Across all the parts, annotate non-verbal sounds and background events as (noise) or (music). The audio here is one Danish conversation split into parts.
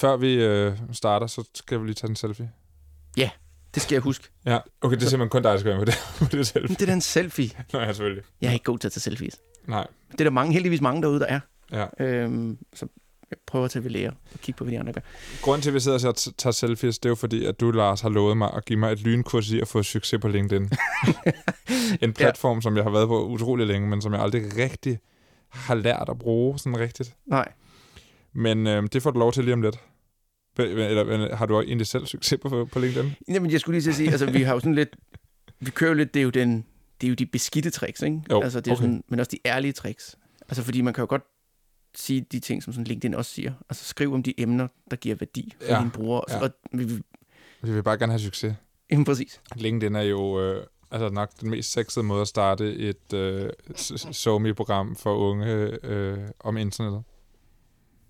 før vi øh, starter, så skal vi lige tage en selfie. Ja, det skal jeg huske. Ja, okay, det er simpelthen kun dig, der skal være med det, (laughs) på det selfie. Men det er da en selfie. Nå, ja, selvfølgelig. Jeg er ikke god til at tage selfies. Nej, Det er der mange, heldigvis mange derude, der er. ja. Øhm, så jeg prøver at tage ved lære og kigge på, hvad de andre gør. Grunden til, at vi sidder og tager selfies, det er jo fordi, at du, Lars, har lovet mig at give mig et lynkurs i at få succes på LinkedIn. (laughs) en platform, ja. som jeg har været på utrolig længe, men som jeg aldrig rigtig har lært at bruge sådan rigtigt. Nej. Men øh, det får du lov til lige om lidt. Eller, har du egentlig selv succes på, på LinkedIn? Jamen, jeg skulle lige til at sige, altså, vi har jo sådan lidt... Vi kører jo lidt, det er jo, den, det er jo de beskidte tricks, ikke? Jo, altså, det er okay. sådan, men også de ærlige tricks. Altså, fordi man kan jo godt sige de ting, som sådan LinkedIn også siger. Altså, skriv om de emner, der giver værdi for Ja, dine brugere. ja. Ja. Og, vi, vi, Vi vil bare gerne have succes. jamen, præcis. LinkedIn er jo øh, altså nok den mest sexede måde at starte et øh, SoMe-program for unge øh, om internettet.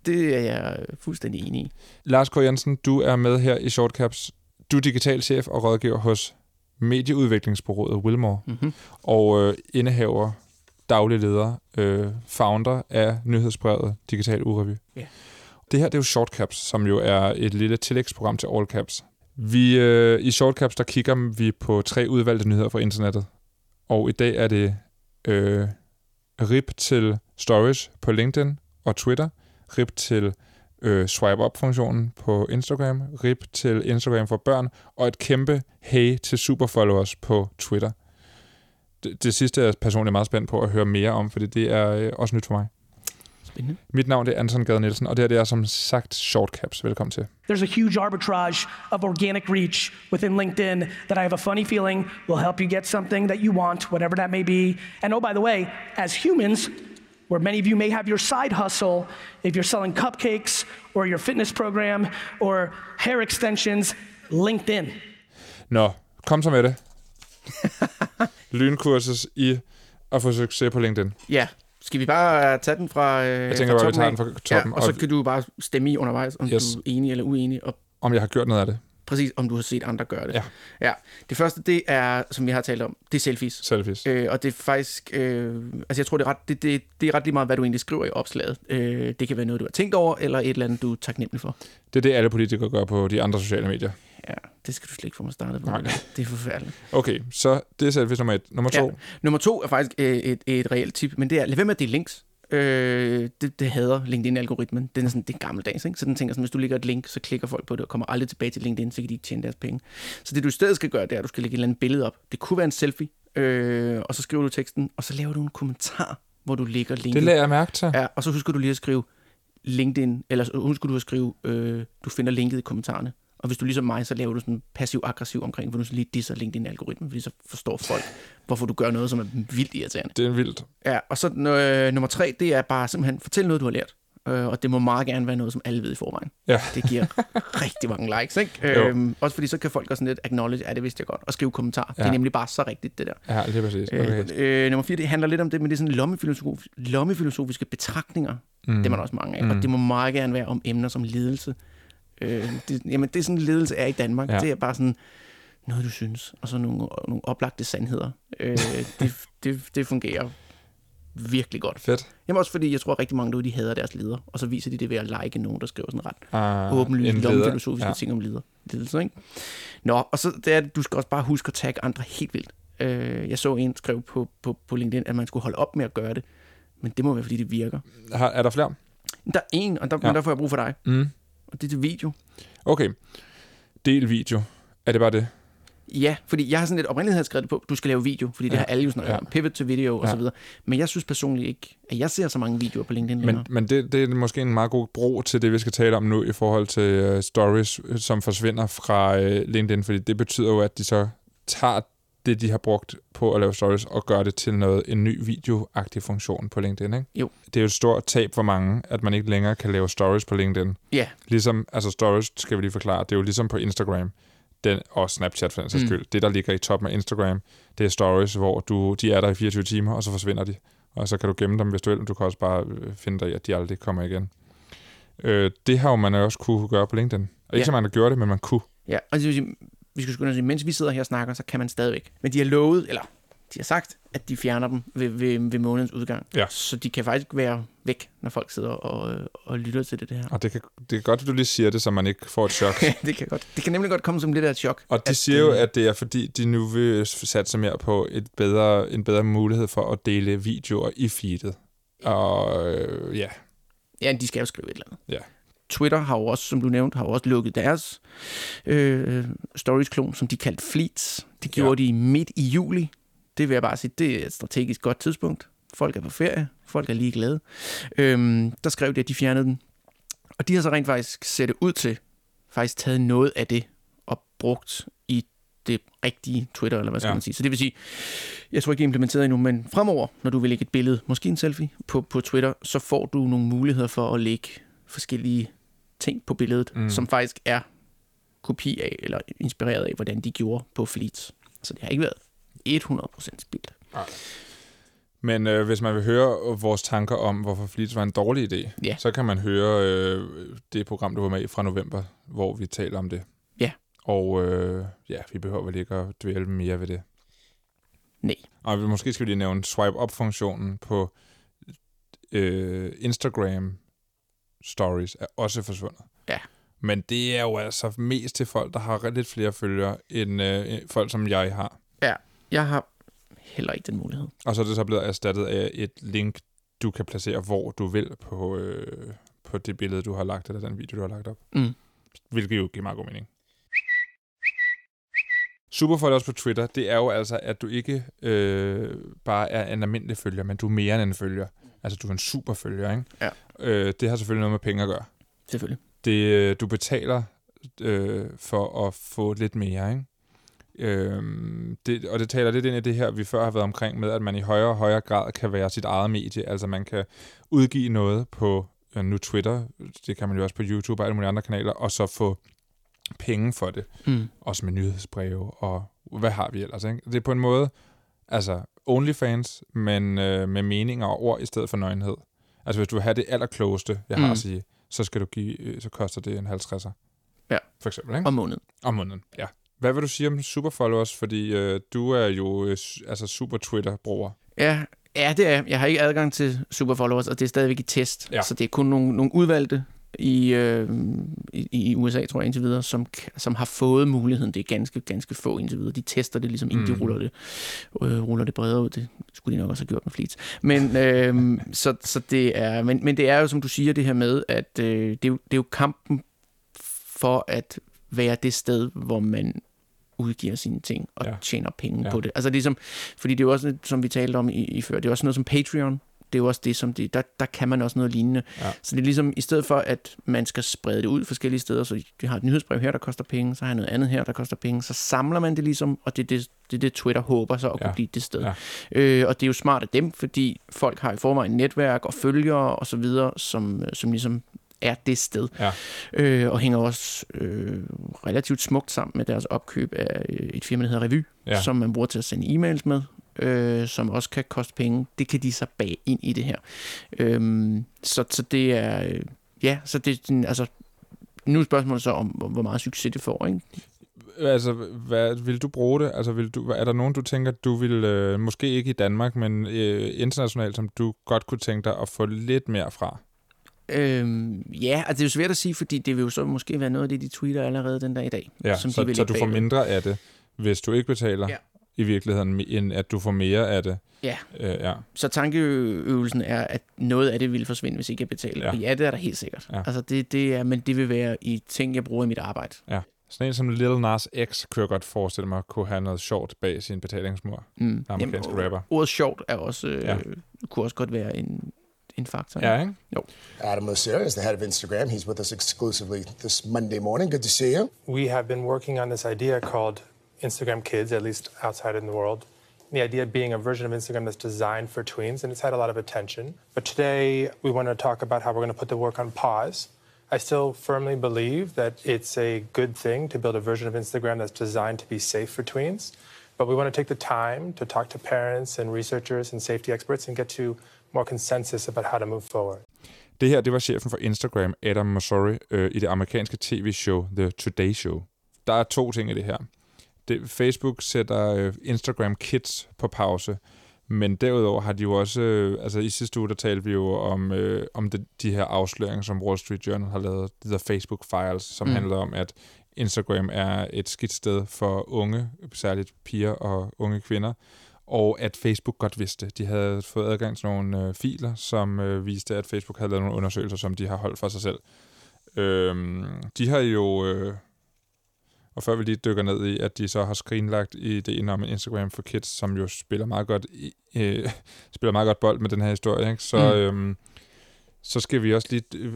Det er jeg fuldstændig enig i. Lars K. Jensen, du er med her i Shortcaps. Du er digital chef og rådgiver hos medieudviklingsbureauet Wilmore, Mm-hmm. og øh, indehaver, daglig leder, øh, founder af nyhedsbrevet Digital Urevy. Ja. Det her det er jo Shortcaps, som jo er et lille tillægsprogram til All Caps. Vi, øh, I Shortcaps der kigger vi på tre udvalgte nyheder fra internettet, og i dag er det øh, RIP til Stories på LinkedIn og Twitter, RIP til øh, swipe-up-funktionen på Instagram, RIP til Instagram for børn, og et kæmpe hey til superfollowers på Twitter. Det, det sidste er jeg personligt meget spændt på at høre mere om, fordi det er øh, også nyt for mig. Spændende. Mit navn det er Anton Gade Nielsen, og det her det er som sagt Shortcaps. Velkommen til. There's a huge arbitrage of organic reach within LinkedIn that I have a funny feeling will help you get something that you want, whatever that may be. And oh, by the way, as humans, where many of you may have your side hustle, if you're selling cupcakes or your fitness program or hair extensions, LinkedIn. Nå, kom så med det. (laughs) Lynkursus i at få succes på LinkedIn. Ja. Skal vi bare tage den fra, øh, Jeg tænker fra bare, vi toppen tager den fra toppen. Ja, og så kan du bare stemme i undervejs, om Yes. du er enig eller uenig, og Om jeg har gjort noget af det. Præcis om du har set andre gøre det. Ja. ja. Det første, det er, som vi har talt om, det er selfies. Selfies. Øh, og det er faktisk, øh, altså jeg tror, det er, ret, det, det, det er ret lige meget, hvad du egentlig skriver i opslaget. Øh, det kan være noget, du har tænkt over, eller et eller andet, du er taknemmelig for. Det er det, alle politikere gør på de andre sociale medier. Ja, det skal du slet ikke få mig startet på. Nej. Det er forfærdeligt. Okay, så det er selfies nummer et. Nummer to. Ja. Nummer to er faktisk øh, et, et reelt tip, men det er, lad være med at dele links. Øh, det, det hader LinkedIn-algoritmen. Den er sådan, det er gammeldags, ikke? Så den tænker sådan, hvis du lægger et link, så klikker folk på det og kommer aldrig tilbage til LinkedIn, så kan de ikke tjene deres penge. Så det du i stedet skal gøre, det er, at du skal lægge et eller andet billede op. Det kunne være en selfie, øh, og så skriver du teksten, og så laver du en kommentar, hvor du lægger linket. Det lader jeg mærke til. Ja, og så husker du lige at skrive LinkedIn, eller husker du at skrive, øh, du finder linket i kommentarerne. Og hvis du ligesom mig, så laver du sådan passiv-aggressiv omkring, hvor du så lige disser LinkedIn-algoritmen, fordi så forstår folk, hvorfor du gør noget, som er vildt irriterende. Det er vildt. Ja, og så øh, nummer tre, det er bare simpelthen, fortæl noget, du har lært. Øh, og det må meget gerne være noget, som alle ved i forvejen. Ja. (laughs) Det giver rigtig mange likes, ikke? Jo. Øhm, også fordi så kan folk også sådan lidt acknowledge, ja, det vidste jeg godt, og skrive kommentarer. Ja. Det er nemlig bare så rigtigt, det der. Ja, det er præcis. Okay. Øh, øh, nummer fire, det handler lidt om det, men det er sådan lommefilosof, lommefilosofiske betragtninger. Mm. Det er man også mange af. Mm. Og det må meget gerne være om emner som ledelse. Øh, det, jamen, det er sådan, ledelse er i Danmark. Ja. Det er bare sådan noget, du synes, og så nogle, nogle oplagte sandheder. Øh, (laughs) det, det, det fungerer virkelig godt. Fedt. Jamen også fordi, jeg tror, at rigtig mange derude, de hader deres leder, og så viser de det ved at like nogen, der skriver sådan ret Uh, åbenlyst lommefilosofiske Ja. ting om leder. ledelse. Ikke? Nå, og så det er, det, du skal også bare huske at tagge andre helt vildt. Øh, jeg så en skrev på, på, på LinkedIn, at man skulle holde op med at gøre det. Men det må være, fordi det virker. Har, er der flere? Men Der er en, og der, Ja. ja. der får jeg brug for dig. Mm. Og det er til video. Okay. Del video. Er det bare det? Ja, fordi jeg har sådan lidt oprindeligt havde skrevet det på, du skal lave video, fordi det Ja. har alle jo snakket Ja. om. Pivot til video og Ja. så videre. Men jeg synes personligt ikke, at jeg ser så mange videoer på LinkedIn Men, længere. men det, det er måske en meget god bro til det, vi skal tale om nu i forhold til uh, stories, øh, som forsvinder fra uh, LinkedIn, fordi det betyder jo, at de så tager det, de har brugt på at lave stories, og gør det til noget en ny videoagtig funktion på LinkedIn, ikke? Jo. Det er jo et stort tab for mange, at man ikke længere kan lave stories på LinkedIn. Ja, Ligesom, altså stories, skal vi lige forklare, det er jo ligesom på Instagram, den, og Snapchat for den sags Mm. skyld. Det, der ligger i toppen af Instagram, det er stories, hvor du, de er der i 24 timer, og så forsvinder de. Og så kan du gemme dem, hvis du vil. Du kan også bare øh, finde dig i, at de aldrig kommer igen. Øh, det har jo man også kunne gøre på LinkedIn. Og ikke Ja. så mange, der gjorde det, men man kunne. Ja, og det vil sige, vi skal skynde os mens vi sidder her og snakker, så kan man stadigvæk. Men de har lovet, eller de har sagt, at de fjerner dem ved, ved, ved månedens udgang. Ja. Så de kan faktisk være væk, når folk sidder og, og lytter til det, det her. Og det, kan, det er godt, at du lige siger det, så man ikke får et chok. (laughs) det kan godt. Det kan nemlig godt komme som lidt af et chok. Og de siger jo, øh, at det er fordi, de nu vil satse mere på et bedre, en bedre mulighed for at dele videoer i feedet. Og øh, ja, Ja, de skal jo skrive et eller andet. Ja. Twitter har jo også, som du nævnte, har jo også lukket deres øh, stories-klon, som de kaldte Fleets. Det gjorde ja. de midt i juli. Det vil jeg bare sige, det er et strategisk godt tidspunkt. Folk er på ferie, folk er lige glade. Øhm, der skrev de, at de fjernede den. Og de har så rent faktisk set det ud til, faktisk taget noget af det og brugt i det rigtige Twitter, eller hvad skal ja. man sige. Så det vil sige, jeg tror ikke, det er implementeret endnu, men fremover, når du vil lægge et billede, måske en selfie, på, på Twitter, så får du nogle muligheder for at lægge forskellige ting på billedet, Mm. som faktisk er kopi af, eller inspireret af, hvordan de gjorde på Fleets. Så det har ikke været 100% spildt. Men øh, hvis man vil høre vores tanker om, hvorfor Fleets var en dårlig idé, Ja. så kan man høre øh, det program, du var med i fra november, hvor vi taler om det. Ja. Og øh, ja, vi behøver vel ikke at dvæle mere ved det. Nej. Og måske skal vi lige nævne swipe-up-funktionen på øh, Instagram stories er også forsvundet. Ja. Men det er jo altså mest til folk, der har lidt flere følgere, end øh, folk, som jeg har. Ja, jeg har heller ikke den mulighed. Og så er det så blevet erstattet af et link, du kan placere, hvor du vil på, øh, på det billede, du har lagt, eller den video, du har lagt op. Mm. Hvilket jo giver meget god mening. Superfollowers på Twitter, det er jo altså, at du ikke øh, bare er en almindelig følger, men du er mere end en følger. Altså, du er en superfølger, ikke? Ja. Øh, det har selvfølgelig noget med penge at gøre. Selvfølgelig. Det, øh, du betaler øh, for at få lidt mere, ikke? Øhm, det, og det taler lidt ind i det her, vi før har været omkring med, at man i højere og højere grad kan være sit eget medie. Altså man kan udgive noget på øh, nu Twitter, det kan man jo også på YouTube og alle mulige andre kanaler, og så få penge for det. Mm. Også med nyhedsbreve og hvad har vi ellers, ikke? Det er på en måde, altså OnlyFans, men øh, med meninger og ord i stedet for nøgenhed. Altså hvis du vil have det allerklogeste, jeg har Mm. at sige, så skal du give, øh, så koster det en 50'er. Ja. For eksempel, ikke? Om måneden. Om måneden, ja. Hvad vil du sige om superfollowers? Fordi øh, du er jo øh, altså super Twitter-bruger. Ja, ja, det er jeg. Jeg har ikke adgang til superfollowers, og det er stadigvæk i test. Ja. Så det er kun nogle, nogle udvalgte i, øh, i, i USA, tror jeg, indtil videre, som, som har fået muligheden. Det er ganske, ganske få indtil videre. De tester det ligesom, inden mm. De ruller det, øh, ruller det bredere ud. Det skulle de nok også have gjort med Fleets. Men, øh, så, så det er, men, men det er jo, som du siger, det her med, at øh, det, er jo, det er jo kampen for at være det sted, hvor man udgiver sine ting og Ja. tjener penge ja. på det. Altså ligesom, fordi det er jo også, som vi talte om i, i før, det er også noget som Patreon. Det er jo også det, som det, der, der kan man også noget lignende. Ja. Så det er ligesom, i stedet for, at man skal sprede det ud forskellige steder, så vi har et nyhedsbrev her, der koster penge, så har jeg noget andet her, der koster penge, så samler man det ligesom, og det er det, det, det Twitter håber så at Ja. kunne blive det sted. Ja. Øh, og det er jo smart af dem, fordi folk har i forvejen netværk og følgere og så videre, som, som ligesom er det sted. Ja. Øh, og hænger også øh, relativt smukt sammen med deres opkøb af øh, et firma, der hedder Revy, ja. som man bruger til at sende e-mails med, øh, som også kan koste penge. Det kan de så bage ind i det her. Øhm, så, så det er... Øh, ja, så det er altså... Nu er spørgsmålet så om, hvor meget succes det får, ikke? Altså, hvad, vil du bruge det? Altså, vil du, er der nogen, du tænker, du vil, øh, måske ikke i Danmark, men øh, internationalt, som du godt kunne tænke dig at få lidt mere fra? Øhm, ja, altså det er jo svært at sige, fordi det vil jo så måske være noget af det, de tweeter allerede den dag i dag. Ja, som de så, vil så du får mindre af det, hvis du ikke betaler Ja. I virkeligheden, end at du får mere af det. Ja. Øh, ja. Så tankeøvelsen er, at noget af det vil forsvinde, hvis ikke jeg betaler. Ja. Ja. Og ja, det er der helt sikkert. Ja. Ja. Altså det, det er, men det vil være i ting, jeg bruger i mit arbejde. Sådan en som Lil Nas X, kunne jeg godt forestille mig, kunne have noget sjovt bag sin betalingsmur. Mm. Amerikanske Jamen, rapper. Ordet sjovt er også, øh, Ja. ja. kunne også godt være en, en faktor. Ja, ikke? Adam Lucera is the head of Instagram. He's with us exclusively this Monday morning. Good to see you. We have been working on this idea called Instagram Kids, at least outside in the world. The idea being a version of Instagram that's designed for tweens, and it's had a lot of attention. But today, we want to talk about how we're going to put the work on pause. I still firmly believe that it's a good thing to build a version of Instagram that's designed to be safe for tweens. But we want to take the time to talk to parents and researchers and safety experts and get to more consensus about how to move forward. Det her, det var chefen for Instagram, Adam Mosseri, øh, i det amerikanske tv-show The Today Show. Der er to ting i det her. Det, Facebook sætter øh, Instagram Kids på pause, men derudover har de jo også, øh, altså i sidste uge, der talte vi jo om, øh, om det, de her afsløringer, som Wall Street Journal har lavet, de der Facebook Files, som mm. handler om, at Instagram er et skidt sted for unge, særligt piger og unge kvinder, og at Facebook godt vidste. De havde fået adgang til nogle øh, filer, som øh, viste, at Facebook havde lavet nogle undersøgelser, som de har holdt for sig selv. Øhm, de har jo... Øh, og før vi lige dykker ned i, at de så har screenlagt ideen om Instagram for Kids, som jo spiller meget godt, i, øh, (laughs) spiller meget godt bold med den her historie, ikke? så, mm. øhm, så skal vi også lige øh,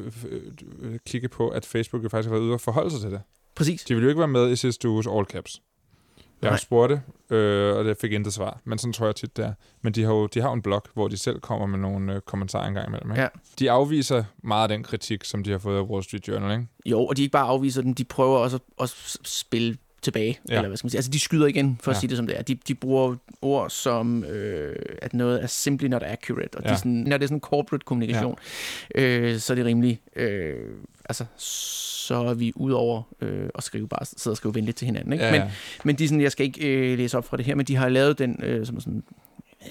øh, kigge på, at Facebook jo faktisk har været ude og forholde sig til det. Præcis. De ville jo ikke være med i sidste uges All Caps. Jeg har spurgt det, øh, og det fik intet svar. Men sådan tror jeg tit, det er. Men de har jo de har en blog, hvor de selv kommer med nogle øh, kommentarer engang imellem. Ikke? Ja. De afviser meget af den kritik, som de har fået af Wall Street Journal. Ikke? Jo, og de ikke bare afviser den, de prøver også at, at spille tilbage, ja. eller hvad skal man sige. Altså, de skyder igen, for at ja. sige det som det er. De, de bruger ord som, øh, at noget er simply not accurate, og ja. de sådan, når det er sådan corporate kommunikation, ja. øh, så er det rimelig, øh, altså, så er vi ud over øh, at skrive bare sidde og skrive venligt til hinanden. Ikke? Ja, ja. Men, men de sådan, jeg skal ikke øh, læse op fra det her, men de har lavet den øh, som sådan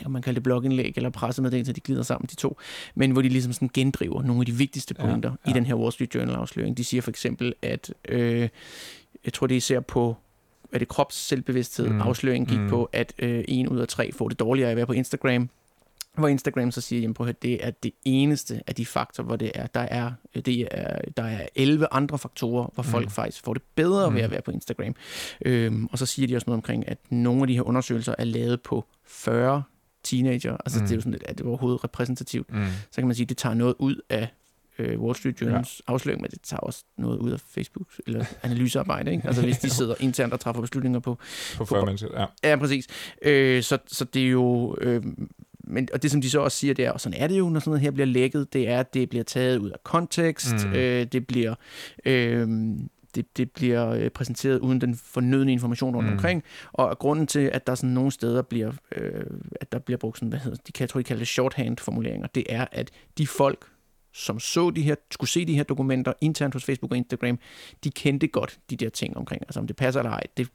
om man kalder det blogindlæg eller pressemeddelelse, de glider sammen, de to, men hvor de ligesom sådan gendriver nogle af de vigtigste pointer ja, ja. i den her Wall Street Journal-afsløring. De siger for eksempel, at øh, jeg tror, det især på er det krops selvbevidsthed, mm. afsløringen gik mm. på, at øh, en ud af tre får det dårligere at være på Instagram, hvor Instagram så siger, jamen prøv at det er det eneste af de faktorer, hvor det er, der er, det er, der er 11 andre faktorer, hvor folk mm. faktisk får det bedre mm. ved at være på Instagram. Øhm, og så siger de også noget omkring, at nogle af de her undersøgelser er lavet på 40 teenager, altså mm. det er jo sådan lidt, at det er overhovedet repræsentativt. Mm. Så kan man sige, at det tager noget ud af øh, Wall Street Journals ja. afsløring, men det tager også noget ud af Facebook eller analysearbejde. Ikke? Altså hvis de (laughs) sidder internt og træffer beslutninger på... På 40 mennesker, ja. Ja, præcis. Øh, så, så det er jo... Øh, men, og det, som de så også siger, det er, og sådan er det jo, når sådan noget her bliver lækket, det er, at det bliver taget ud af kontekst, mm. øh, det bliver... Øh, det, det bliver øh, præsenteret uden den fornødne information rundt mm. omkring, og grunden til, at der sådan nogle steder bliver, øh, at der bliver brugt sådan, hvad hedder de kan, jeg tror, de kalder det shorthand-formuleringer, det er, at de folk, som så de her, skulle se de her dokumenter internt hos Facebook og Instagram, de kendte godt de der ting omkring. Altså om det passer eller ej, det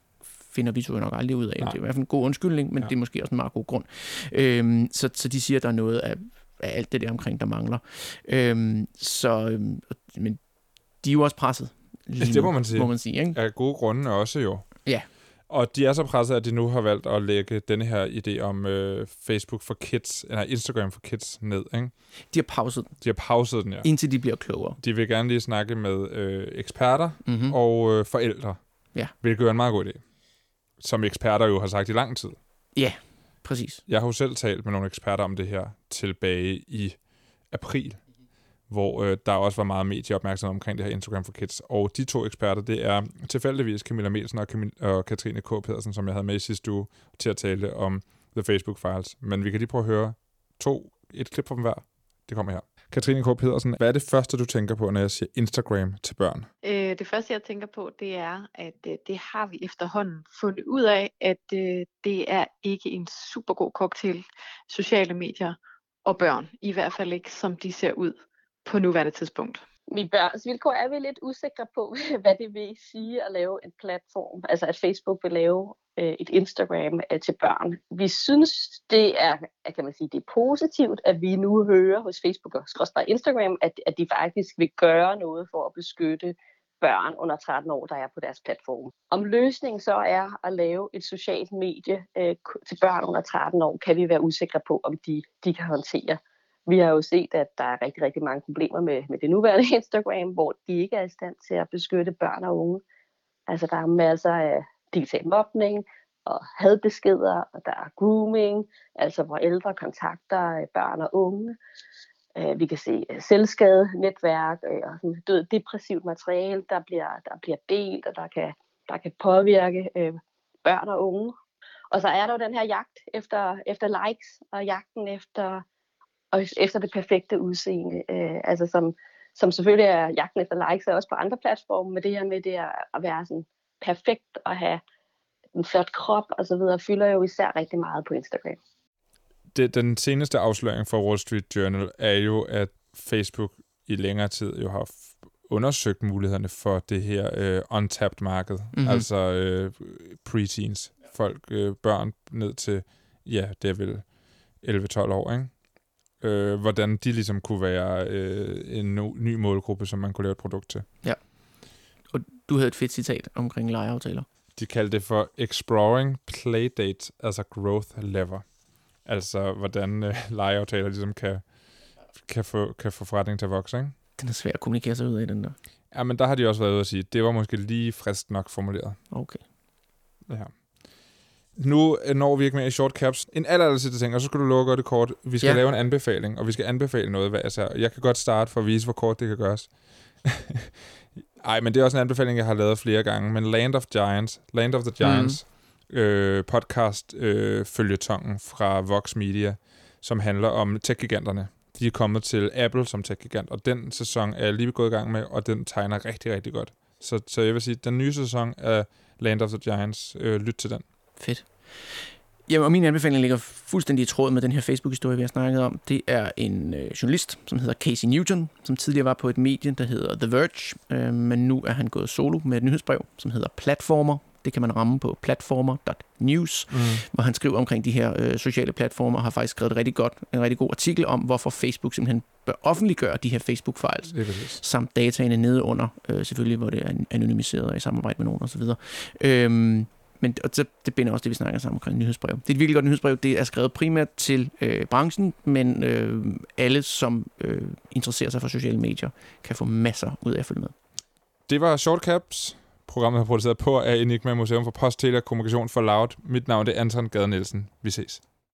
finder vi så nok aldrig ud af. Nej. Det er i hvert fald en god undskyldning, men ja. det er måske også en meget god grund. Øhm, så, så de siger, at der er noget af, af alt det der omkring, der mangler. Øhm, så, øhm, men de er jo også presset. Lige det må man sige. Må man sige ikke? Af gode grunde også jo. Ja. Og de er så presset, at de nu har valgt at lægge denne her idé om øh, Facebook for Kids, eller Instagram for Kids ned. Ikke? De har pauset den. De har pauset den, ja. Indtil de bliver klogere. De vil gerne lige snakke med øh, eksperter mm-hmm. og øh, forældre, ja. hvilket er en meget god idé. Som eksperter jo har sagt i lang tid. Ja, præcis. Jeg har jo selv talt med nogle eksperter om det her tilbage i april hvor øh, der også var meget medieopmærksomhed omkring det her Instagram for Kids. Og de to eksperter, det er tilfældigvis Camilla Melsen og, Camilla, og Katrine K. Pedersen, som jeg havde med i sidste uge til at tale om The Facebook Files. Men vi kan lige prøve at høre to, et klip fra dem hver. Det kommer her. Katrine K. Pedersen, hvad er det første, du tænker på, når jeg siger Instagram til børn? Øh, det første, jeg tænker på, det er, at øh, det har vi efterhånden fundet ud af, at øh, det er ikke en super god cocktail, sociale medier og børn. I hvert fald ikke, som de ser ud på nuværende tidspunkt. Mit børns vilkår er vi lidt usikre på, (laughs) hvad det vil sige at lave en platform, altså at Facebook vil lave øh, et Instagram øh, til børn. Vi synes, det er, kan man sige, det er positivt, at vi nu hører hos Facebook og Instagram, at, at de faktisk vil gøre noget for at beskytte børn under 13 år, der er på deres platform. Om løsningen så er at lave et socialt medie øh, til børn under 13 år, kan vi være usikre på, om de, de kan håndtere. Vi har jo set, at der er rigtig, rigtig mange problemer med, med det nuværende (laughs) Instagram, hvor de ikke er i stand til at beskytte børn og unge. Altså der er masser af digital mobning og hadbeskeder, og der er grooming, altså hvor ældre kontakter øh, børn og unge. Øh, vi kan se øh, selvskade, netværk og sådan død, depressivt materiale, der bliver, der bliver delt, og der kan, der kan påvirke øh, børn og unge. Og så er der jo den her jagt efter, efter likes, og jagten efter og efter det perfekte udseende. Øh, altså som, som selvfølgelig er jagten efter likes, er også på andre platforme, men det her med det at være sådan perfekt og have en flot krop og så videre, fylder jo især rigtig meget på Instagram. Det, den seneste afsløring fra Wall Street Journal er jo, at Facebook i længere tid jo har undersøgt mulighederne for det her øh, untapped marked. Mm-hmm. Altså øh, preteens. Folk, øh, børn ned til, ja, det er vel 11-12 år, ikke? Øh, hvordan de ligesom kunne være øh, en no, ny målgruppe, som man kunne lave et produkt til. Og du havde et fedt citat omkring legeaftaler. De kaldte det for Exploring Playdate as a Growth Lever. Altså, hvordan øh, legeaftaler ligesom kan, kan, få, kan få forretning til at vokse, ikke? Den er svær at kommunikere sig ud af, den der. Ja, men der har de også været ude at sige, det var måske lige frist nok formuleret. Okay. Ja. Nu når vi ikke mere i short caps. En aller, aller sidste ting, og så skal du lukke det kort. Vi skal Ja. lave en anbefaling, og vi skal anbefale noget hver især. Jeg kan godt starte for at vise, hvor kort det kan gøres. (laughs) Ej, men det er også en anbefaling, jeg har lavet flere gange. Men Land of Giants, Land of the Giants, mm. øh, podcast øh, følgetongen fra Vox Media, som handler om tech-giganterne. De er kommet til Apple som tech-gigant, og den sæson er jeg lige gået i gang med, og den tegner rigtig, rigtig godt. Så, så jeg vil sige, den nye sæson af Land of the Giants, øh, lyt til den. Fedt. Jamen, og min anbefaling ligger fuldstændig i tråd med den her Facebook-historie, vi har snakket om. Det er en øh, journalist, som hedder Casey Newton, som tidligere var på et medie, der hedder The Verge, øh, men nu er han gået solo med et nyhedsbrev, som hedder Platformer. Det kan man ramme på platformer.news, mm. hvor han skriver omkring de her øh, sociale platformer, og har faktisk skrevet et rigtig godt, en rigtig god artikel om, hvorfor Facebook simpelthen bør offentliggøre de her Facebook-files, samt dataene nede under, øh, selvfølgelig, hvor det er anonymiseret i samarbejde med nogen osv. Øhm, men og det, det binder også det, vi snakker sammen omkring nyhedsbrev. Det er et virkelig godt nyhedsbrev. Det er skrevet primært til øh, branchen, men øh, alle, som øh, interesserer sig for sociale medier, kan få masser ud af at følge med. Det var Shortcaps. Programmet har produceret på af Enigma Museum for Post, Tele og Kommunikation for Loud. Mit navn er Anton Gade Nielsen. Vi ses.